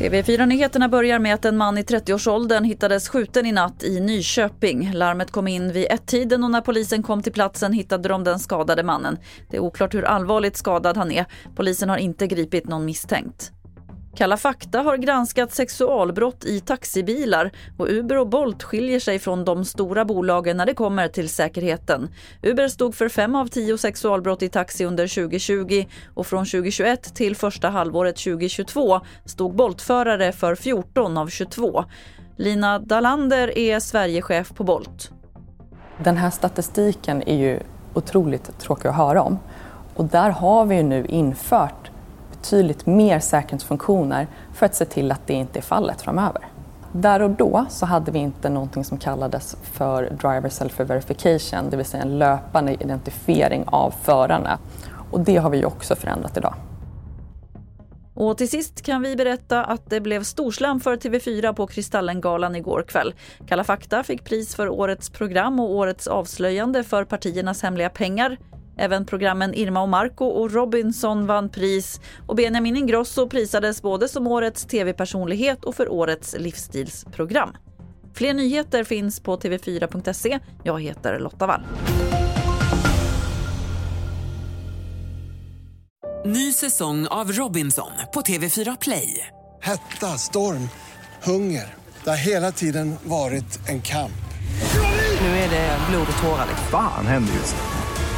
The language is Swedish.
TV4-nyheterna börjar med att en man i 30-årsåldern hittades skjuten i natt i Nyköping. Larmet kom in vid ett-tiden och när polisen kom till platsen hittade de den skadade mannen. Det är oklart hur allvarligt skadad han är. Polisen har inte gripit någon misstänkt. Kalla fakta har granskat sexualbrott i taxibilar och Uber och Bolt skiljer sig från de stora bolagen när det kommer till säkerheten. Uber stod för fem av tio sexualbrott i taxi under 2020 och från 2021 till första halvåret 2022 stod Boltförare för 14 av 22. Lina Dalander är Sverigechef på Bolt. Den här statistiken är ju otroligt tråkig att höra om. Och där har vi ju nu infört betydligt mer säkerhetsfunktioner för att se till att det inte är fallet framöver. Där och då så hade vi inte någonting som kallades för driver self-verification, det vill säga en löpande identifiering av förarna. Och det har vi ju också förändrat idag. Och till sist kan vi berätta att det blev storslam för TV4 på Kristallengalan igår kväll. Kalla fakta fick pris för årets program och årets avslöjande för partiernas hemliga pengar. Även programmen Irma och Marco och Robinson vann pris och Benjamin Ingrosso prisades både som årets tv-personlighet och för årets livsstilsprogram. Fler nyheter finns på tv4.se. Jag heter Lotta Wall. Ny säsong av Robinson på TV4 Play. Hetta, storm, hunger. Det har hela tiden varit en kamp. Nu är det blod och tårar. Fan händer just nu.